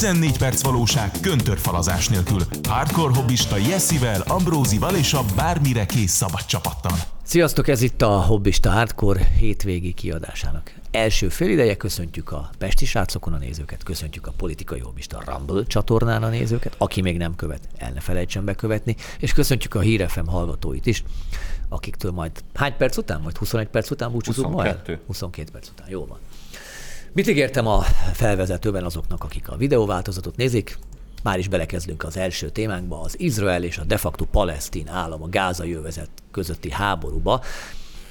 14 perc valóság köntörfalazás nélkül. Hardcore hobbista Jessivel, Ambrózival és a bármire kész szabad csapattal. Sziasztok, ez itt a Hobbista Hardcore hétvégi kiadásának első félideje. Köszöntjük a Pesti srácokon a nézőket, köszöntjük a politikai hobbista Rumble csatornán a nézőket, aki még nem követ, el ne felejtsen bekövetni, és köszöntjük a Hírefem hallgatóit is, akiktől majd hány perc után, majd 21 perc után búcsúzunk 22. majd? 22 perc után, jó van. Mit ígértem a felvezetőben azoknak, akik a videóváltozatot nézik? Már is belekezdünk az első témánkba, az Izrael és a de facto palesztin állam, a gázai övezet közötti háborúba.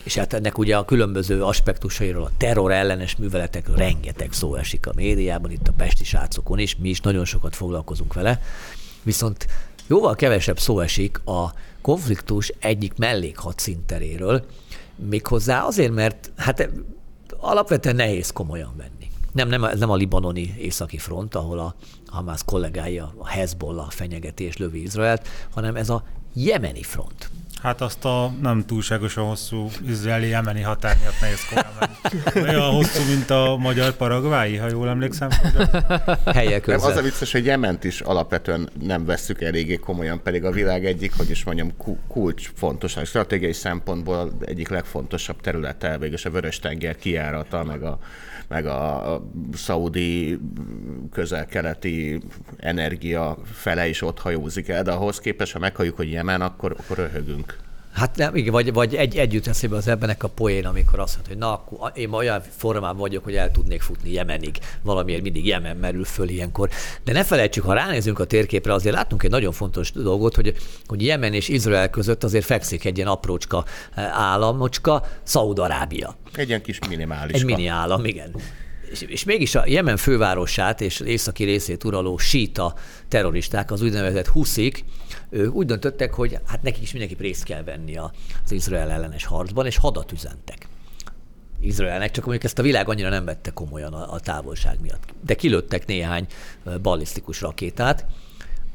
És hát ennek ugye a különböző aspektusairól, a terror ellenes műveletekről rengeteg szó esik a médiában, itt a Pesti srácokon is, mi is nagyon sokat foglalkozunk vele. Viszont jóval kevesebb szó esik a konfliktus egyik mellékhadszinteréről, méghozzá azért, mert hát alapvetően nehéz komolyan venni. Nem, nem, nem a libanoni északi front, ahol a Hamász kollégái a Hezbollah fenyegeti lövi Izraelt, hanem ez a jemeni front. Hát azt a nem túlságosan hosszú izraeli-jemeni határ miatt nehéz komolyan Olyan hosszú, mint a magyar paragvái, ha jól emlékszem. Helye Nem, az a vicces, hogy Jement is alapvetően nem vesszük eléggé komolyan, pedig a világ egyik, hogy is mondjam, ku- kulcs fontosság, stratégiai szempontból egyik legfontosabb területe, végülis a Vörös-tenger kijárata, meg a, meg a, a szaudi közel-keleti energia fele is ott hajózik el, de ahhoz képest, ha meghalljuk, hogy Jemen, akkor, akkor röhögünk. Hát nem, igen, vagy, vagy egy, együtt eszébe az ebbenek a poén, amikor azt mondja, hogy na, akkor én olyan formában vagyok, hogy el tudnék futni Jemenig. Valamiért mindig Jemen merül föl ilyenkor. De ne felejtsük, ha ránézünk a térképre, azért látunk egy nagyon fontos dolgot, hogy, hogy Jemen és Izrael között azért fekszik egy ilyen aprócska eh, államocska, Szaúd-Arábia. Egy ilyen kis minimális. Egy mini állam, igen. És, és mégis a Jemen fővárosát és északi részét uraló síta terroristák, az úgynevezett huszik, ők úgy döntöttek, hogy hát nekik is mindenképp részt kell venni az Izrael ellenes harcban, és hadat üzentek. Izraelnek, csak mondjuk ezt a világ annyira nem vette komolyan a, a távolság miatt. De kilőttek néhány ballisztikus rakétát,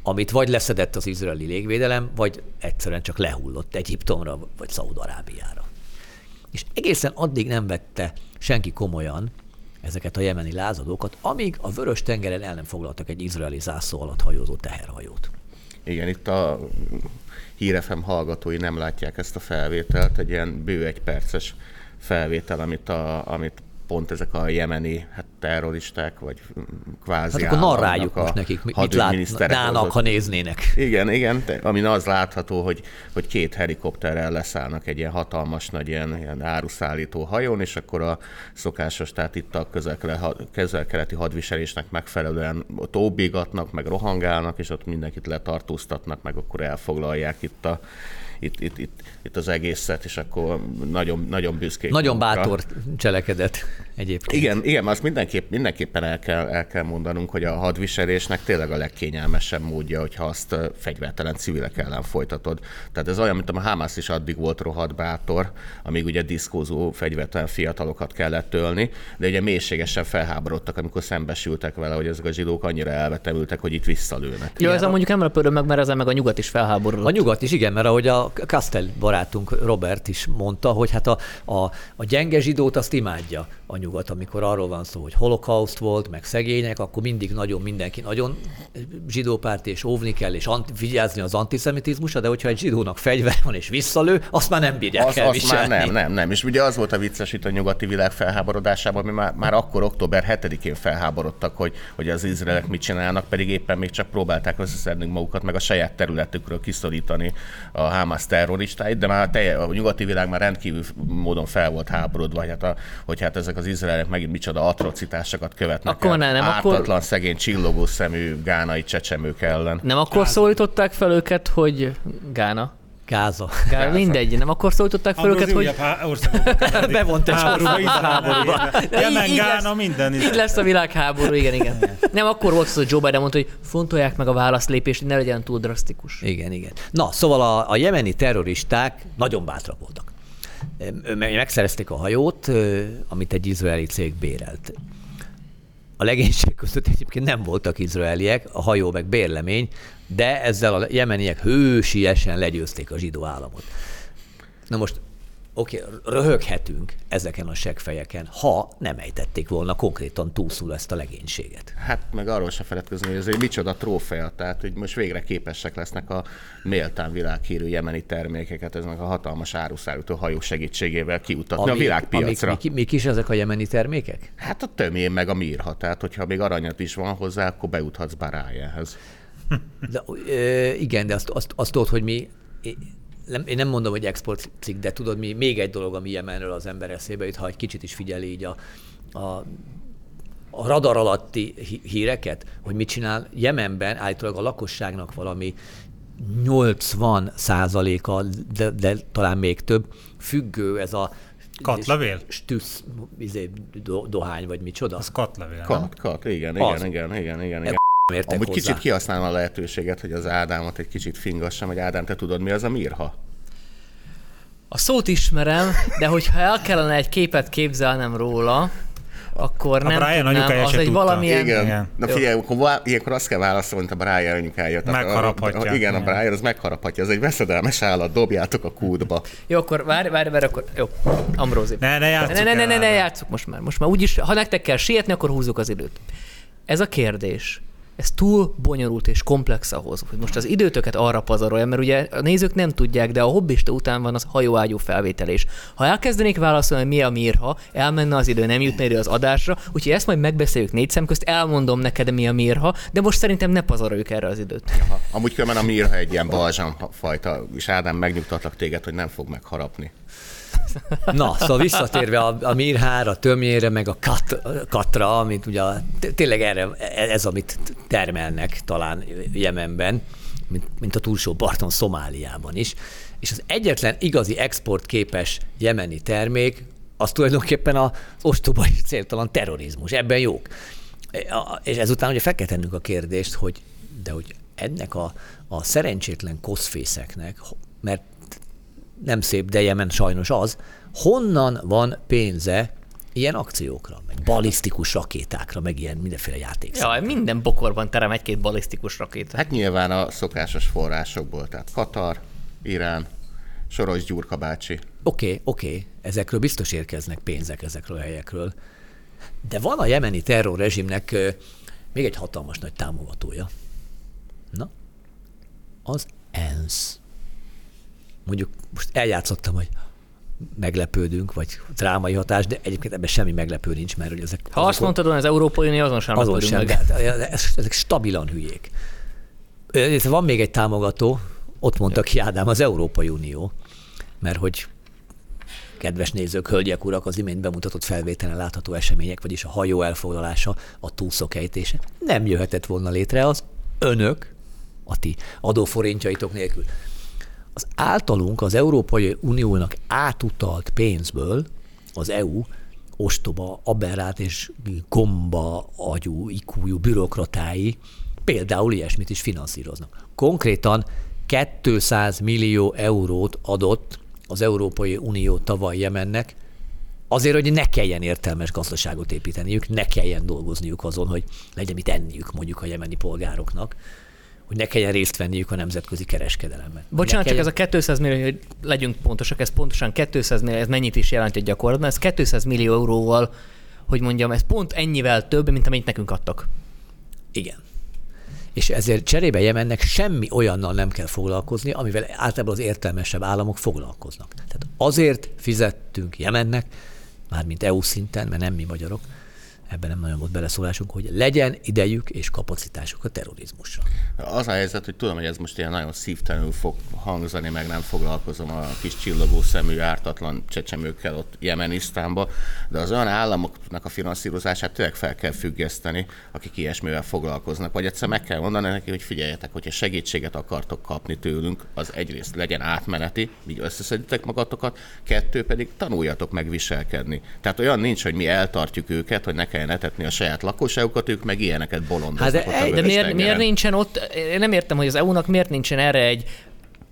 amit vagy leszedett az izraeli légvédelem, vagy egyszerűen csak lehullott Egyiptomra, vagy Szaúd-Arábiára. És egészen addig nem vette senki komolyan ezeket a jemeni lázadókat, amíg a vörös tengeren el nem foglaltak egy izraeli zászló alatt hajózó teherhajót. Igen, itt a hírefem hallgatói nem látják ezt a felvételt, egy ilyen bő egy perces felvétel, amit, a, amit pont ezek a jemeni hát terroristák, vagy kvázi Hát akkor narráljuk a most nekik, mit látnának, ha néznének. Igen, igen, amin az látható, hogy, hogy két helikopterrel leszállnak egy ilyen hatalmas nagy ilyen, ilyen áruszállító hajón, és akkor a szokásos, tehát itt a közel- közel-keleti hadviselésnek megfelelően ott óbigatnak, meg rohangálnak, és ott mindenkit letartóztatnak, meg akkor elfoglalják itt a itt, itt, itt, itt az egészet, és akkor nagyon, nagyon büszkék. Nagyon magunkra. bátor cselekedet egyébként. Igen, igen, azt mindenképp, mindenképpen el kell, el kell mondanunk, hogy a hadviselésnek tényleg a legkényelmesebb módja, hogyha azt fegyvertelen civilek ellen folytatod. Tehát ez olyan, mint a Hamász is addig volt rohadt bátor, amíg ugye diszkózó fegyvertelen fiatalokat kellett ölni, de ugye mélységesen felháborodtak, amikor szembesültek vele, hogy ezek a zsidók annyira elvetemültek, hogy itt visszalőnek. Jó, ezzel mondjuk nem lepődöm meg, mert ezzel meg a nyugat is felháborodott. A nyugat is, igen, mert ahogy a Castell barátunk Robert is mondta, hogy hát a, a, a gyenge zsidót azt imádja a nyugat, amikor arról van szó, hogy holokauszt volt, meg szegények, akkor mindig nagyon mindenki nagyon zsidópárti, és óvni kell, és anti, vigyázni az antiszemitizmusra, de hogyha egy zsidónak fegyver van és visszalő, azt már nem bírják Az, az már elviselni. nem, nem, nem. És ugye az volt a vicces itt a nyugati világ felháborodásában, ami már, már akkor október 7-én felháborodtak, hogy, hogy az izraelek mit csinálnak, pedig éppen még csak próbálták összeszedni magukat, meg a saját területükről kiszorítani a Hamas terroristáit, de már a, telje, a nyugati világ már rendkívül módon fel volt háborodva, hogy hát, a, hogy hát ezek az izraelek megint micsoda atrocitásokat követnek Akkor el, ne, nem, akkor- ártatlan, szegény, csillogó szemű gánai csecsemők ellen. Nem akkor szólították fel őket, hogy Gána. Gáza. Gána, mindegy, nem akkor szólították fel őket, hogy hogy Bevont egy háborúba, háborúba. Jemen, Így lesz. Gána, minden így lesz a világháború, igen, igen. Nem akkor volt az, hogy Joe Biden mondta, hogy fontolják meg a válaszlépést, hogy ne legyen túl drasztikus. Igen, igen. Na, szóval a, a jemeni terroristák nagyon bátrak voltak. Megszerezték a hajót, amit egy izraeli cég bérelt. A legénység között egyébként nem voltak izraeliek, a hajó meg bérlemény, de ezzel a jemeniek hősiesen legyőzték a zsidó államot. Na most oké, okay, röhöghetünk ezeken a segfejeken, ha nem ejtették volna konkrétan túlszul ezt a legénységet. Hát meg arról se feledkezni, hogy ez egy micsoda trófea, tehát hogy most végre képesek lesznek a méltán világhírű jemeni termékeket ezek a hatalmas áruszállító hajó segítségével kiutatni a világpiacra. Amik, mik, mik is ezek a jemeni termékek? Hát a tömén meg a mirha, tehát hogyha még aranyat is van hozzá, akkor bejuthatsz Barájához. De, ö, igen, de azt, azt, azt tudod, hogy mi nem, én nem mondom, hogy exportcikk, de tudod, mi, még egy dolog, ami Jemenről az ember eszébe jut, ha egy kicsit is figyeli így a, a, a radar alatti híreket, hogy mit csinál Jemenben, állítólag a lakosságnak valami 80 százaléka, de, de talán még több, függő ez a Katlavél? Stüsz, izé, do, dohány, vagy micsoda. Az katlavél, Kat, kat, igen, igen, igen, igen, igen, igen. Értek Amúgy hozzá. kicsit kihasználom a lehetőséget, hogy az Ádámot egy kicsit fingassam, hogy Ádám, te tudod, mi az a mirha? A szót ismerem, de hogyha el kellene egy képet képzelnem róla, akkor A nem Brian tudnám, anyukája az egy tudta. valamilyen... Igen. Igen. Na figyelj, akkor ilyenkor azt kell válaszolni, mint a Brian anyukája. Megharaphatja. A, a, igen, a. Brian az megharaphatja. Ez egy veszedelmes állat, dobjátok a kútba. Jó, akkor várj, várj, várj, akkor... Jó, Ambrózi. Ne, ne játsszuk ne, ne, ne, ne, ne Ádám. játsszuk most már. Most már úgyis, ha nektek kell sietni, akkor húzzuk az időt. Ez a kérdés, ez túl bonyolult és komplex ahhoz, hogy most az időtöket arra pazarolja, mert ugye a nézők nem tudják, de a hobbista után van az hajóágyú felvételés. Ha elkezdenék válaszolni, mi a mirha, elmenne az idő, nem jutna idő az adásra, úgyhogy ezt majd megbeszéljük négy szem közt, elmondom neked, mi a mirha, de most szerintem ne pazaroljuk erre az időt. Aha. Amúgy különben a mirha egy ilyen balzsam fajta, és Ádám megnyugtatlak téged, hogy nem fog megharapni. Na, szóval visszatérve a, a mirhára, tömjére, meg a kat, katra, amit ugye a, tényleg erre, ez, amit termelnek talán Jemenben, mint, mint a túlsó parton Szomáliában is. És az egyetlen igazi exportképes jemeni termék, az tulajdonképpen az ostoba és céltalan terrorizmus. Ebben jók. A- És ezután ugye fel kell tennünk a kérdést, hogy de hogy ennek a, a szerencsétlen koszfészeknek, mert nem szép, de Jemen sajnos az, honnan van pénze ilyen akciókra, meg balisztikus rakétákra, meg ilyen mindenféle játék. Ja, minden bokorban terem egy-két balisztikus rakéta. Hát nyilván a szokásos forrásokból, tehát Katar, Irán, Soros Gyurka bácsi. Oké, okay, oké, okay. ezekről biztos érkeznek pénzek ezekről a helyekről. De van a jemeni terrorrezsimnek még egy hatalmas nagy támogatója. Na, az ENSZ. Mondjuk most eljátszottam, hogy meglepődünk, vagy drámai hatás, de egyébként ebben semmi meglepő nincs, mert hogy ezek... Ha azt azok- mondtad, hogy az Európai Unió azon sem azon sem, meg. ezek stabilan hülyék. Van még egy támogató, ott mondta ki Ádám, az Európai Unió, mert hogy kedves nézők, hölgyek, urak, az imént bemutatott felvételen látható események, vagyis a hajó elfoglalása, a túszok ejtése nem jöhetett volna létre az önök, a ti adóforintjaitok nélkül. Az általunk az Európai Uniónak átutalt pénzből az EU ostoba, aberrát és gomba agyú, ikújú bürokratái például ilyesmit is finanszíroznak. Konkrétan 200 millió eurót adott az Európai Unió tavaly Jemennek, azért, hogy ne kelljen értelmes gazdaságot építeniük, ne kelljen dolgozniuk azon, hogy legyen mit enniük mondjuk a jemeni polgároknak, hogy ne kelljen részt venniük a nemzetközi kereskedelemben. Bocsánat, ne csak ez kelljen... a 200 millió, hogy legyünk pontosak, ez pontosan 200 millió, ez mennyit is jelent egy gyakorlatban, ez 200 millió euróval, hogy mondjam, ez pont ennyivel több, mint amit nekünk adtak. Igen. És ezért cserébe Jemennek semmi olyannal nem kell foglalkozni, amivel általában az értelmesebb államok foglalkoznak. Tehát azért fizettünk Jemennek, mármint EU szinten, mert nem mi magyarok, ebben nem nagyon volt beleszólásunk, hogy legyen idejük és kapacitásuk a terrorizmusra. Az a helyzet, hogy tudom, hogy ez most ilyen nagyon szívtelenül fog hangzani, meg nem foglalkozom a kis csillogó szemű ártatlan csecsemőkkel ott Jemenisztánba, de az olyan államoknak a finanszírozását tényleg fel kell függeszteni, akik ilyesmivel foglalkoznak. Vagy egyszer meg kell mondani neki, hogy figyeljetek, hogyha segítséget akartok kapni tőlünk, az egyrészt legyen átmeneti, így összeszeditek magatokat, kettő pedig tanuljatok meg viselkedni. Tehát olyan nincs, hogy mi eltartjuk őket, hogy ne kelljen etetni a saját lakosságukat, ők meg ilyeneket bolondoznak Hát de egy- De miért, tengeren. miért nincsen ott, én nem értem, hogy az EU-nak miért nincsen erre egy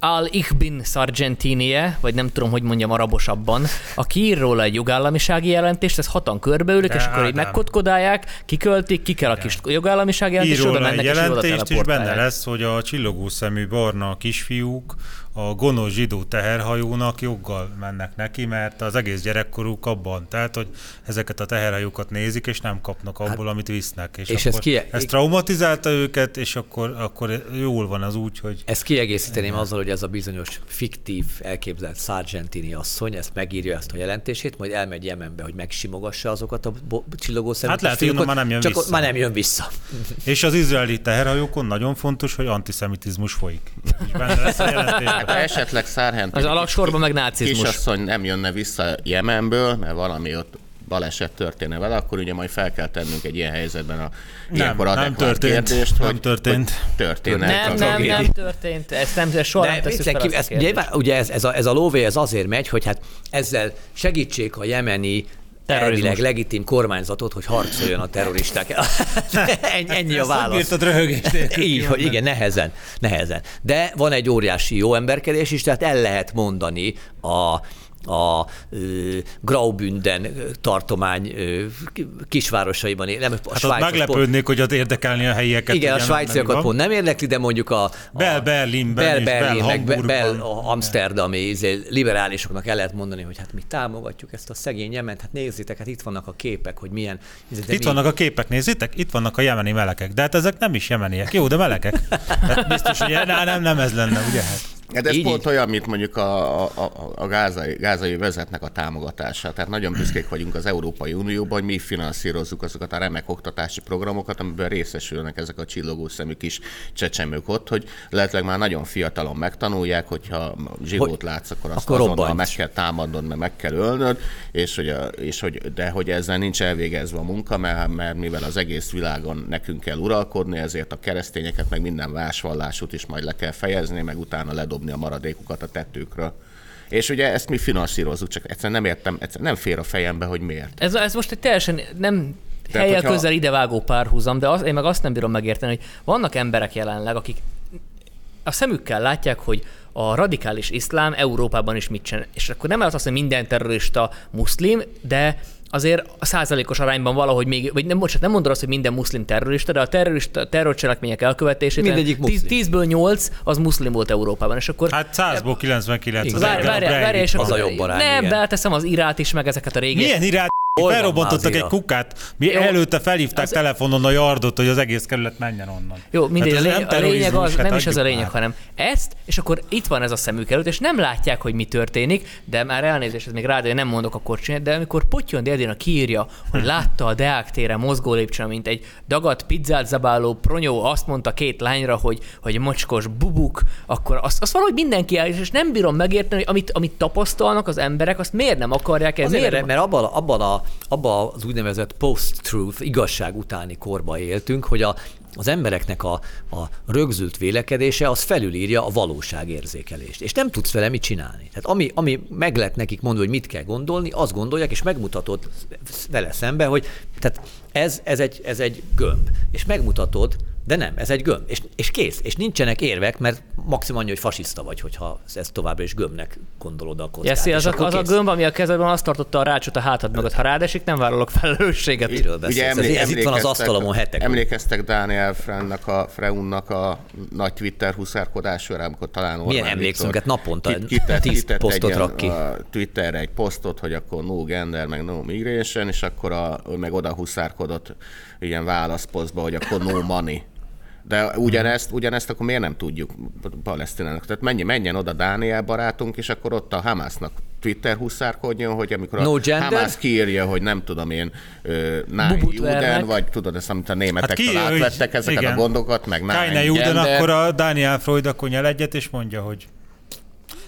Al Ichbin Sargentinie, vagy nem tudom, hogy mondjam arabosabban, aki ír róla egy jogállamisági jelentést, ez hatan körbeülök, De és akkor így Ádám. megkotkodálják, kiköltik, ki kell a kis jogállamisági jelentés, Ír és oda róla egy mennek, és oda jelentést, és benne lesz, hogy a csillogó szemű barna kisfiúk, a gonosz zsidó teherhajónak joggal mennek neki, mert az egész gyerekkoruk abban, tehát, hogy ezeket a teherhajókat nézik, és nem kapnak abból, hát, amit visznek. És, és ez, ki... ez traumatizálta őket, és akkor, akkor jól van az úgy, hogy... Ezt kiegészíteném azzal, hogy ez a bizonyos fiktív, elképzelt Sargentini asszony, ezt megírja ezt a jelentését, majd elmegy Jemenbe, hogy megsimogassa azokat a bo- csillogó szemeket. Hát lehet, hogy már nem jön csak vissza. már nem jön vissza. És az izraeli teherhajókon nagyon fontos, hogy antiszemitizmus folyik. És benne lesz a. Ha esetleg Szárhentini Az alaksorban meg nácizmus. kisasszony nem jönne vissza Jemenből, mert valami ott baleset történne vele, akkor ugye majd fel kell tennünk egy ilyen helyzetben a ilyenkor nem adekvát történt. kérdést, Nem hogy, történt. hogy történne. Nem, nem, nem történt. Ezt nem, ezt soha nem De tesszük viccelek fel kívül, azt a ez, kérdést. nyilván, ugye ez, ez, a, ez a lóvé ez azért megy, hogy hát ezzel segítsék a jemeni Terrorizmus. elvileg legitim kormányzatot, hogy harcoljon a terroristák. ennyi, a válasz. bírtad röhögést Így, hogy igen, nehezen, nehezen. De van egy óriási jó emberkedés is, tehát el lehet mondani a a Graubünden tartomány kisvárosaiban, nem, a Hát Svájcos pont- meglepődnék, hogy ott érdekelni a helyieket. igen, a ugye, svájciakat pont nem érdekli, de mondjuk a, a Bel Berlinben Bel Berlin, meg Bel. Bel a Amsterdami izé, liberálisoknak el lehet mondani, hogy hát mi támogatjuk ezt a szegény Jement, hát nézzétek, hát itt vannak a képek, hogy milyen... izé, Itt mi- vannak a képek, nézzétek, itt vannak a jemeni melekek. De hát ezek nem is jemeniek. Jó, de melekek. Hát biztos, hogy nem, nem, nem ez lenne, ugye? Hát. Hát ez Így, pont így. olyan, mint mondjuk a, a, a, gázai, gázai vezetnek a támogatása. Tehát nagyon büszkék vagyunk az Európai Unióban, hogy mi finanszírozzuk azokat a remek oktatási programokat, amiben részesülnek ezek a csillogó szemű kis csecsemők ott, hogy lehetőleg már nagyon fiatalon megtanulják, hogyha zsidót Hogy- látsz, akkor azt akkor azonnal robbanj. meg kell támadnod, mert meg kell ölnöd, és hogy, a, és hogy, de hogy ezzel nincs elvégezve a munka, mert, mert mivel az egész világon nekünk kell uralkodni, ezért a keresztényeket, meg minden más vallásút is majd le kell fejezni, meg utána ledobni a maradékukat a tettőkről. És ugye ezt mi finanszírozzuk, csak egyszerűen nem értem, egyszerűen nem fér a fejembe, hogy miért. Ez, ez most egy teljesen nem Tehát, hogyha- közel idevágó párhuzam, de az, én meg azt nem bírom megérteni, hogy vannak emberek jelenleg, akik a szemükkel látják, hogy a radikális iszlám Európában is mit csinál. És akkor nem az azt, hogy minden terrorista muszlim, de azért a százalékos arányban valahogy még, vagy nem, bocsánat, nem mondod azt, hogy minden muszlim terrorista, de a terrorista, terrorcselekmények elkövetését Mindegyik muszlim. 10-ből 8 az muszlim volt Európában, és akkor Hát 100-ból 99 az Várj, Várj, várj, és az akkor- a jobb arány, Nem, igen. beleteszem az Irát is, meg ezeket a régi. Milyen irát Hol felrobbantottak egy kukát, mi Jó. előtte felhívták Az- telefonon a yardot, hogy az egész kerület menjen onnan. Jó, mindegy, Hát a, nem a lényeg az, hát nem is ez a lényeg, már. hanem ezt, és akkor itt van ez a szemük előtt, és nem látják, hogy mi történik, de már elnézést, ez még rád, hogy nem mondok akkor csinálni, de amikor Potyon Dédina kiírja, hogy látta a Deák téren mozgó lépcsőn, mint egy dagat pizzát zabáló pronyó, azt mondta két lányra, hogy, hogy mocskos bubuk, akkor azt, azt valahogy mindenki el, és nem bírom megérteni, hogy amit, amit tapasztalnak az emberek, azt miért nem akarják ez? Azért, Miért mert, mert abban, a- abban, a, abban az úgynevezett post-truth, igazság utáni korba éltünk, hogy a, az embereknek a, a rögzült vélekedése az felülírja a valóságérzékelést. És nem tudsz vele mit csinálni. Tehát ami, ami meg lett nekik mondva, hogy mit kell gondolni, azt gondolják, és megmutatod vele szembe, hogy tehát ez, ez, egy, ez egy gömb. És megmutatod, de nem, ez egy gömb. És, és kész. És nincsenek érvek, mert maximum annyi, hogy fasiszta vagy, hogyha ezt továbbra is gömbnek gondolod a kockát. Jesszi, És az, a, akkor az a gömb, ami a kezedben, azt tartotta a rácsot a hátad mögött. Ha rádesik, nem vállalok felelősséget. Miről beszélsz? Ez, ez itt van az asztalomon hetek. Emlékeztek Dániel Frennak a, Freunnak a nagy Twitter huszárkodásra, amikor talán Orbán Milyen emlékszünk, hát naponta kit- kitett, tíz kitett posztot egy rak ki. a Twitterre egy posztot, hogy akkor no gender, meg no migration, és akkor a, meg oda huszárkodott ilyen válaszposztba, hogy akkor no money. De ugyanezt, ugyanezt akkor miért nem tudjuk Palesztinának? Tehát menjen, menjen oda Dániel barátunk, és akkor ott a Hamásznak Twitter huszárkodjon, hogy amikor No a gender? Hamász kiírja, hogy nem tudom én, Bubut Juden, vagy tudod ezt, amit a németektől Hát átvettek ezeket igen. a gondokat, meg Kájne Juden, akkor a Daniel Freud akkor nyel egyet, és mondja, hogy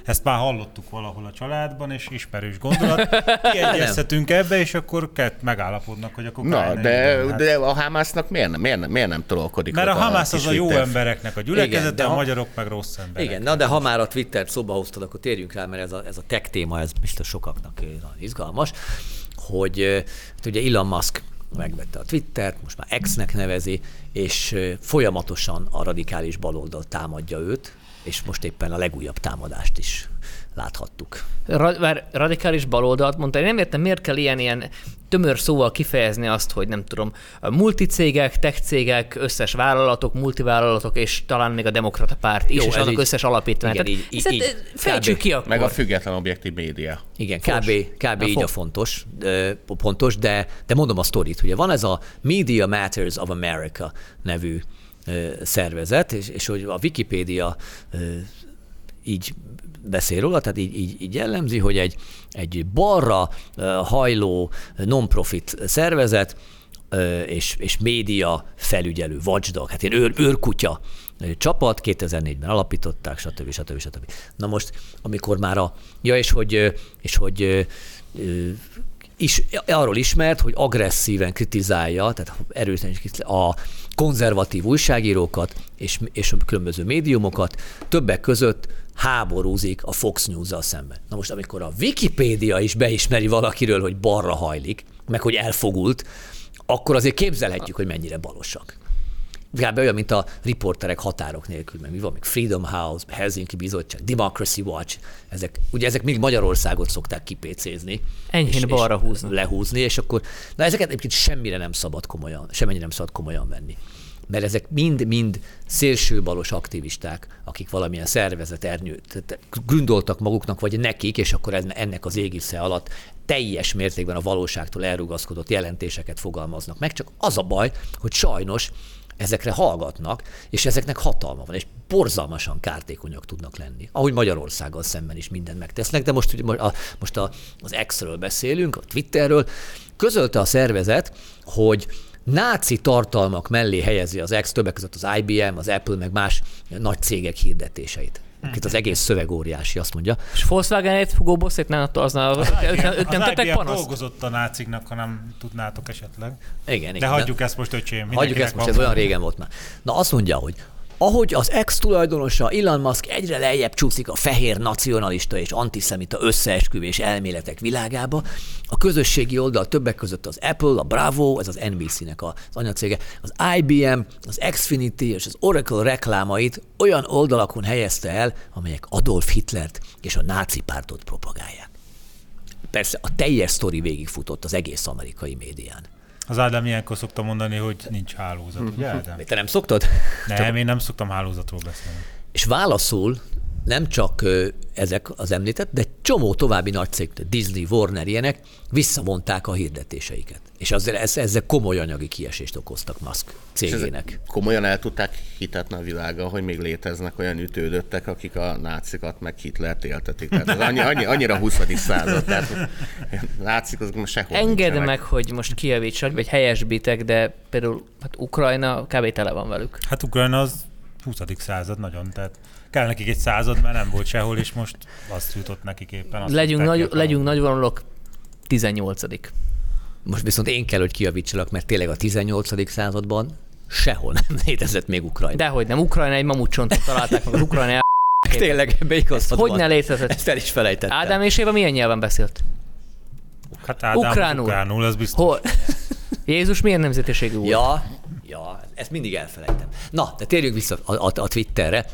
ezt már hallottuk valahol a családban, és ismerős gondolat. Kiegyezhetünk ebbe, és akkor kett megállapodnak, hogy akkor Na, de, hát. de a Hamásznak miért nem, miért nem, miért nem trollkodik? Mert a Hamász az a jó Twitter- embereknek a Igen, gyülekezete, de a ha- magyarok meg rossz emberek. Igen, na de ha már a Twittert szóba hoztad, akkor térjünk rá, mert ez a, ez a tech téma, ez biztos sokaknak eh, nagyon izgalmas, hogy eh, hát ugye Elon Musk megvette a Twittert, most már X-nek nevezi, és eh, folyamatosan a radikális baloldal támadja őt, és most éppen a legújabb támadást is láthattuk. Ra- radikális baloldalt mondta, én nem értem, miért kell ilyen, ilyen tömör szóval kifejezni azt, hogy nem tudom, a multicégek, tech cégek, összes vállalatok, multivállalatok, és talán még a demokrata párt is, Jó, és annak így- összes alapítvány. igen, Tehát így- ezt, így- eh, így. Fejtsük Kb. ki akkor. Meg a független objektív média. Igen, Fos. kb, kb Na, így fos. a fontos, pontos, de, de mondom a sztorit. Ugye van ez a Media Matters of America nevű szervezet, és, és hogy a Wikipédia így beszél róla, tehát így, így, így jellemzi, hogy egy, egy balra hajló non-profit szervezet, és, és média felügyelő, watchdog, hát ilyen őr, őrkutya csapat, 2004-ben alapították, stb. stb. stb. Na most, amikor már a, ja, és hogy, és hogy is, arról ismert, hogy agresszíven kritizálja, tehát erősen is a konzervatív újságírókat és, és a különböző médiumokat, többek között háborúzik a Fox News-zal szemben. Na most, amikor a Wikipédia is beismeri valakiről, hogy balra hajlik, meg hogy elfogult, akkor azért képzelhetjük, hogy mennyire balosak. Kb. olyan, mint a riporterek határok nélkül, meg mi van, még Freedom House, Helsinki Bizottság, Democracy Watch, ezek, ugye ezek még Magyarországot szokták kipécézni. Enyhén balra húzni. Lehúzni, és akkor, na ezeket egyébként semmire nem szabad komolyan, semmennyire nem szabad komolyan venni. Mert ezek mind-mind szélsőbalos aktivisták, akik valamilyen szervezet ernyőt gründoltak maguknak, vagy nekik, és akkor enne- ennek az égisze alatt teljes mértékben a valóságtól elrugaszkodott jelentéseket fogalmaznak meg. Csak az a baj, hogy sajnos ezekre hallgatnak, és ezeknek hatalma van, és borzalmasan kártékonyak tudnak lenni. Ahogy Magyarországgal szemben is mindent megtesznek, de most, a, most a, az X-ről beszélünk, a Twitterről. Közölte a szervezet, hogy náci tartalmak mellé helyezi az X, többek között az IBM, az Apple, meg más nagy cégek hirdetéseit. Itt az egész szöveg óriási, azt mondja. És Volkswagen-ét Hugo Bossék nem, az, az, ők nem, ők nem az tettek panaszt? dolgozott a náciknak, ha nem tudnátok esetleg. Igen, De igen. hagyjuk ezt most, öcsém. Hagyjuk ezt most, ez olyan régen volt már. Na azt mondja, hogy ahogy az ex-tulajdonosa Elon Musk egyre lejjebb csúszik a fehér nacionalista és antiszemita összeesküvés elméletek világába, a közösségi oldal többek között az Apple, a Bravo, ez az NBC-nek az anyacége, az IBM, az Xfinity és az Oracle reklámait olyan oldalakon helyezte el, amelyek Adolf Hitlert és a náci pártot propagálják. Persze a teljes sztori végigfutott az egész amerikai médián. Az Ádám ilyenkor szokta mondani, hogy nincs hálózat, ugye Ádám? Te nem szoktad? Nem, én nem szoktam hálózatról beszélni. És válaszul nem csak ezek az említett, de csomó további nagy cég, Disney, Warner, ilyenek visszavonták a hirdetéseiket. És azért ez, ezzel komoly anyagi kiesést okoztak Musk cégének. komolyan el tudták hitetni a világgal, hogy még léteznek olyan ütődöttek, akik a nácikat meg Hitlert éltetik. Tehát az annyi, annyi, annyira 20. század. Tehát nácik azok most sehol Engedd nincsenek. meg, hogy most kijavítsak, vagy helyesbitek, de például hát Ukrajna kb. tele van velük. Hát Ukrajna az 20. század nagyon, tehát kell nekik egy század, mert nem volt sehol, és most azt jutott nekik éppen. Azt Legyünk, nagy, ki a legyünk nagyvonalok 18 Most viszont én kell, hogy kijavítsalak, mert tényleg a 18. században sehol nem létezett még Ukrajna. Dehogy nem, Ukrajna egy mamutcsontot találták meg, az Ukrajna el... tényleg beigazható. Hogy ne létezett? Ezt el is felejtettem. Ádám és Éva milyen nyelven beszélt? Hát Ádám Ukránul. ukránul, az biztos. Hol? Jézus milyen nemzetiségű volt? Ja, ja, ezt mindig elfelejtem. Na, de térjünk vissza a, a, a Twitterre,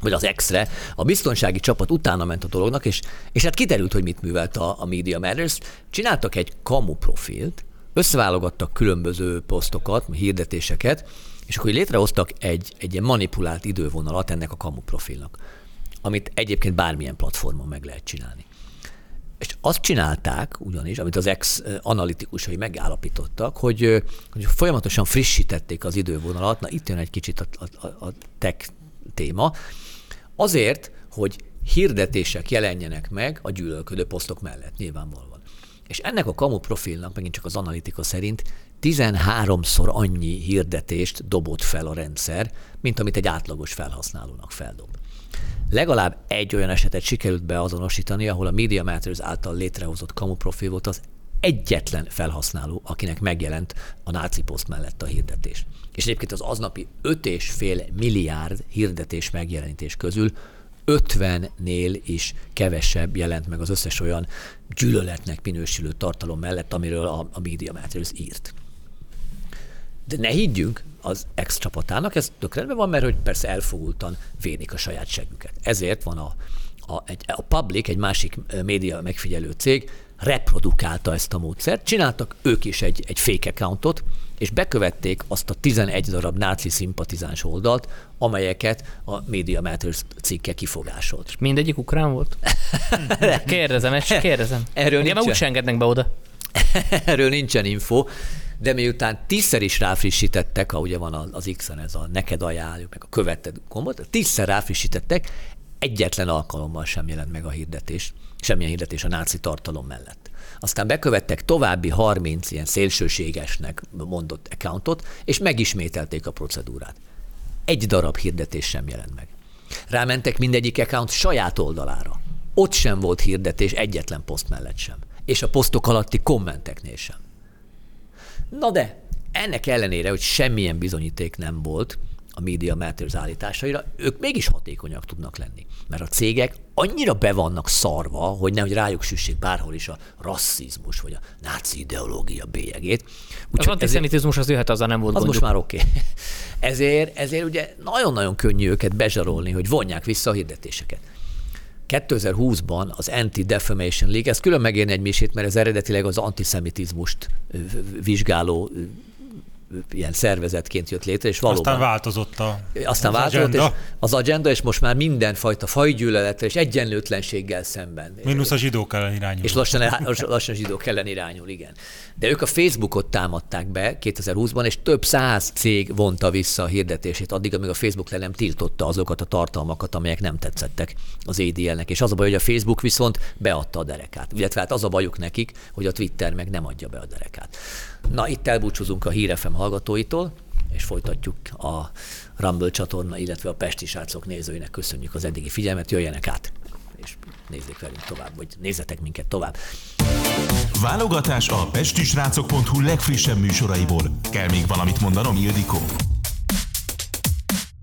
vagy az X-re. A biztonsági csapat utána ment a dolognak, és, és hát kiderült, hogy mit művelt a, a Media Matters. Csináltak egy kamu profilt, összeválogattak különböző posztokat, hirdetéseket, és akkor létrehoztak egy, egy ilyen manipulált idővonalat ennek a kamu profilnak, amit egyébként bármilyen platformon meg lehet csinálni. És azt csinálták ugyanis, amit az ex analitikusai megállapítottak, hogy, hogy folyamatosan frissítették az idővonalat. Na itt jön egy kicsit a, a, a tech téma. Azért, hogy hirdetések jelenjenek meg a gyűlölködő posztok mellett, nyilvánvalóan. És ennek a kamu profilnak, megint csak az analitika szerint, 13-szor annyi hirdetést dobott fel a rendszer, mint amit egy átlagos felhasználónak feldob. Legalább egy olyan esetet sikerült beazonosítani, ahol a Media Matters által létrehozott kamu profil volt az egyetlen felhasználó, akinek megjelent a náci poszt mellett a hirdetés. És egyébként az aznapi 5,5 milliárd hirdetés megjelenítés közül 50-nél is kevesebb jelent meg az összes olyan gyűlöletnek minősülő tartalom mellett, amiről a, a Media Matters írt. De ne higgyünk az ex csapatának, ez tök rendben van, mert hogy persze elfogultan védik a saját següket. Ezért van a, a, egy, a Public, egy másik média megfigyelő cég, reprodukálta ezt a módszert. Csináltak ők is egy, egy fake accountot, és bekövették azt a 11 darab náci szimpatizáns oldalt, amelyeket a Media Matters cikke kifogásolt. És mindegyik ukrán volt? kérdezem, ezt kérdezem. Erről Ugye, úgy engednek be oda. Erről nincsen info, de miután tízszer is ráfrissítettek, ugye van az X-en ez a neked ajánljuk, meg a követed gombot, tízszer ráfrissítettek, egyetlen alkalommal sem jelent meg a hirdetés, semmilyen hirdetés a náci tartalom mellett. Aztán bekövettek további 30 ilyen szélsőségesnek mondott accountot, és megismételték a procedúrát. Egy darab hirdetés sem jelent meg. Rámentek mindegyik account saját oldalára. Ott sem volt hirdetés, egyetlen poszt mellett sem. És a posztok alatti kommenteknél sem. Na de, ennek ellenére, hogy semmilyen bizonyíték nem volt, a Media Matters állításaira, ők mégis hatékonyak tudnak lenni. Mert a cégek annyira be vannak szarva, hogy nehogy rájuk süssék bárhol is a rasszizmus, vagy a náci ideológia bélyegét. Úgy, az antiszemitizmus az jöhet, azzal nem volt Az gondjuk. most már oké. Okay. Ezért, ezért ugye nagyon-nagyon könnyű őket bezsarolni, hogy vonják vissza a hirdetéseket. 2020-ban az Anti-Defamation League, ez külön megérni egy misét, mert ez eredetileg az antiszemitizmust vizsgáló ilyen szervezetként jött létre, és valóban... Aztán változott a, aztán az változott, agenda. És az agenda, és most már mindenfajta fajgyűlöletre és egyenlőtlenséggel szemben. Minusz a zsidók ellen irányul. És lassan, lassan a zsidók ellen irányul, igen. De ők a Facebookot támadták be 2020-ban, és több száz cég vonta vissza a hirdetését, addig, amíg a Facebook le nem tiltotta azokat a tartalmakat, amelyek nem tetszettek az ADL-nek. És az a baj, hogy a Facebook viszont beadta a derekát. Illetve hát az a bajuk nekik, hogy a Twitter meg nem adja be a derekát. Na, itt elbúcsúzunk a Hírefem hallgatóitól, és folytatjuk a Rumble csatorna, illetve a Pesti srácok nézőinek köszönjük az eddigi figyelmet, jöjjenek át, és nézzék velünk tovább, vagy nézzetek minket tovább. Válogatás a pestisrácok.hu legfrissebb műsoraiból. Kell még valamit mondanom, Ildikó?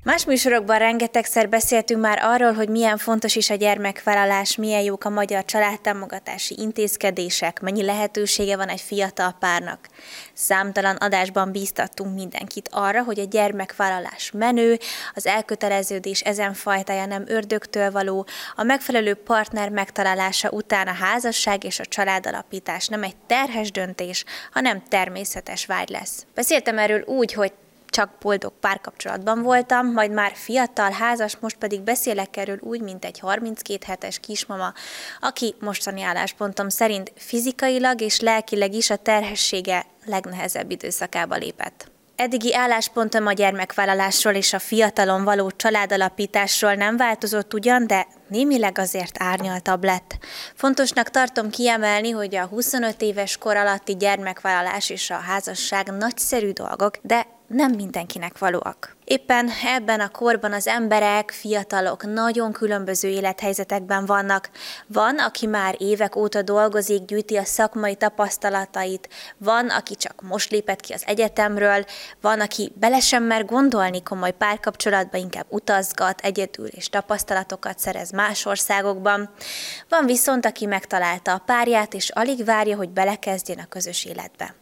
Más műsorokban rengetegszer beszéltünk már arról, hogy milyen fontos is a gyermekvállalás, milyen jók a magyar családtámogatási intézkedések, mennyi lehetősége van egy fiatal párnak. Számtalan adásban bíztattunk mindenkit arra, hogy a gyermekvállalás menő, az elköteleződés ezen fajtája nem ördögtől való, a megfelelő partner megtalálása után a házasság és a családalapítás nem egy terhes döntés, hanem természetes vágy lesz. Beszéltem erről úgy, hogy csak boldog párkapcsolatban voltam, majd már fiatal, házas, most pedig beszélek erről úgy, mint egy 32 hetes kismama, aki mostani álláspontom szerint fizikailag és lelkileg is a terhessége legnehezebb időszakába lépett. Eddigi álláspontom a gyermekvállalásról és a fiatalon való családalapításról nem változott ugyan, de némileg azért árnyaltabb lett. Fontosnak tartom kiemelni, hogy a 25 éves kor alatti gyermekvállalás és a házasság nagyszerű dolgok, de nem mindenkinek valóak. Éppen ebben a korban az emberek, fiatalok nagyon különböző élethelyzetekben vannak. Van, aki már évek óta dolgozik, gyűjti a szakmai tapasztalatait, van, aki csak most lépett ki az egyetemről, van, aki bele sem mer gondolni komoly párkapcsolatba, inkább utazgat egyedül és tapasztalatokat szerez más országokban. Van viszont, aki megtalálta a párját, és alig várja, hogy belekezdjen a közös életbe.